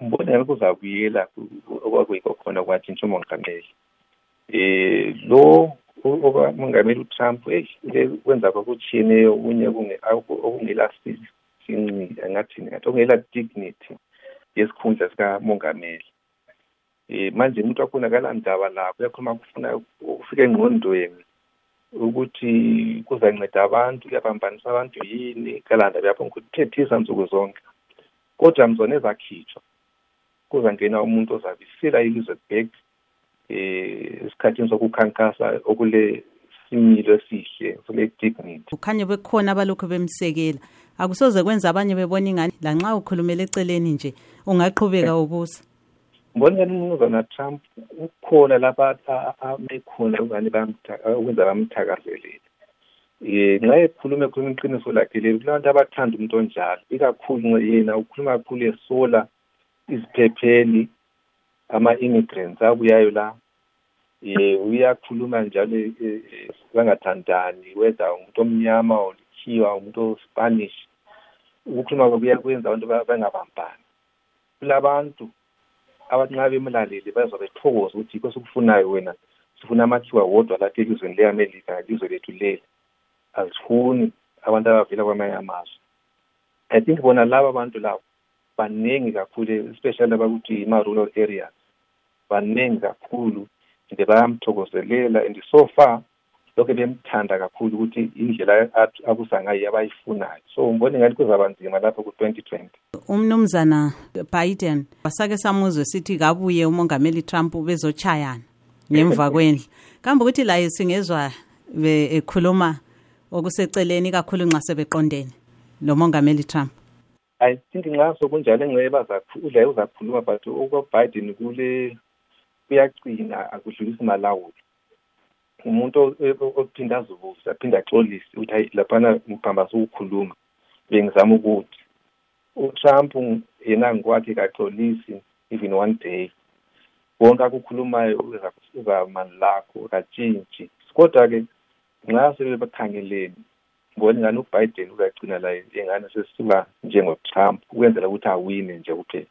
umbonelo kuzabuyela okwakuyikho khona kwathi ntsho mongameli eh lo omongameli uTrump hey kwenza kwakutshiyeneyo okunye okungela sinci angathi ngathi okungela dignity yesikhundla sikamongameli um manje umuntu wakhona akalandaba lakho uyakhuluma kufuna ukufika engqondweni ukuthi kuzanceda abantu kuyabambanisa abantu yini kalanda lapho ngikuthethisa nsuku zonke kodwa mzona ezakhitshwa kuzangena umuntu ozabisela ilizwe back eh esikhathini sokukhankasa okule similo esihle kule dignity ukhanye bekhona abalokhu bemsekela akusoze kwenza abanye bebona ingani lanxa ukhulumela eceleni nje ungaqhubeka ubusa Mbonani umnumzana Trump ukhona lapha ame khona ukani ukwenza bamthakazelele eh, nxa ekhuluma ekhuluma iqiniso lakhe leli kulabantu abathanda umuntu onjalo ikakhulu yena ukhuluma kakhulu esola iziphepheli ama-immigrants abuyayo la um uyakhuluma njalo eh, bangathandani whether umuntu omnyama or likhiwa umuntu ospanish ukukhuluma kwakuyakwenza abantu bangabambani kulabantu abathi nxa bemlalele bazwa bethokoza ukuthi yikho sikufunayo wena sifuna amathiwa wodwa lapha elizweni leamelika lizwe lethu leli azifuni abantu abavela kwamanye amazwe i think bona laba bantu labo baningi kakhulu especially abakuthi ma-rural areas baningi kakhulu and bayamthokozelela and so far lokho bemthanda kakhulu ukuthi indlela abusa ngayo yabayifunayo so ngibona ngathi kuzaba nzima lapho ku-twenty twenty umnumzana biden wasake samuzwe sithi kabuye umongameli trump bezochayana ngemva kwendlu kambe ukuthi laye singezwa ekhuluma okuseceleni kakhulu nxa sebeqondene lo mongameli trump I think nxa sokunjalo engceba udlaye uzakhuluma but okwa-biden kule kuyacina akudlulisi malawulo umuntu ophinde azibuze aphinde axolise ukuthi hayi laphana ngiphambanisa ukukhuluma bengizama ukuthi utrump yena ngikwakhe kaxolisi even one day konke akukhulumayo uzamani lakho katshintshi kodwa-ke nxa sebebakhangeleni ngibona ingani ubiden uyagcina laye engani sesuka njengotrump ukwenzela ukuthi awine nje kuphela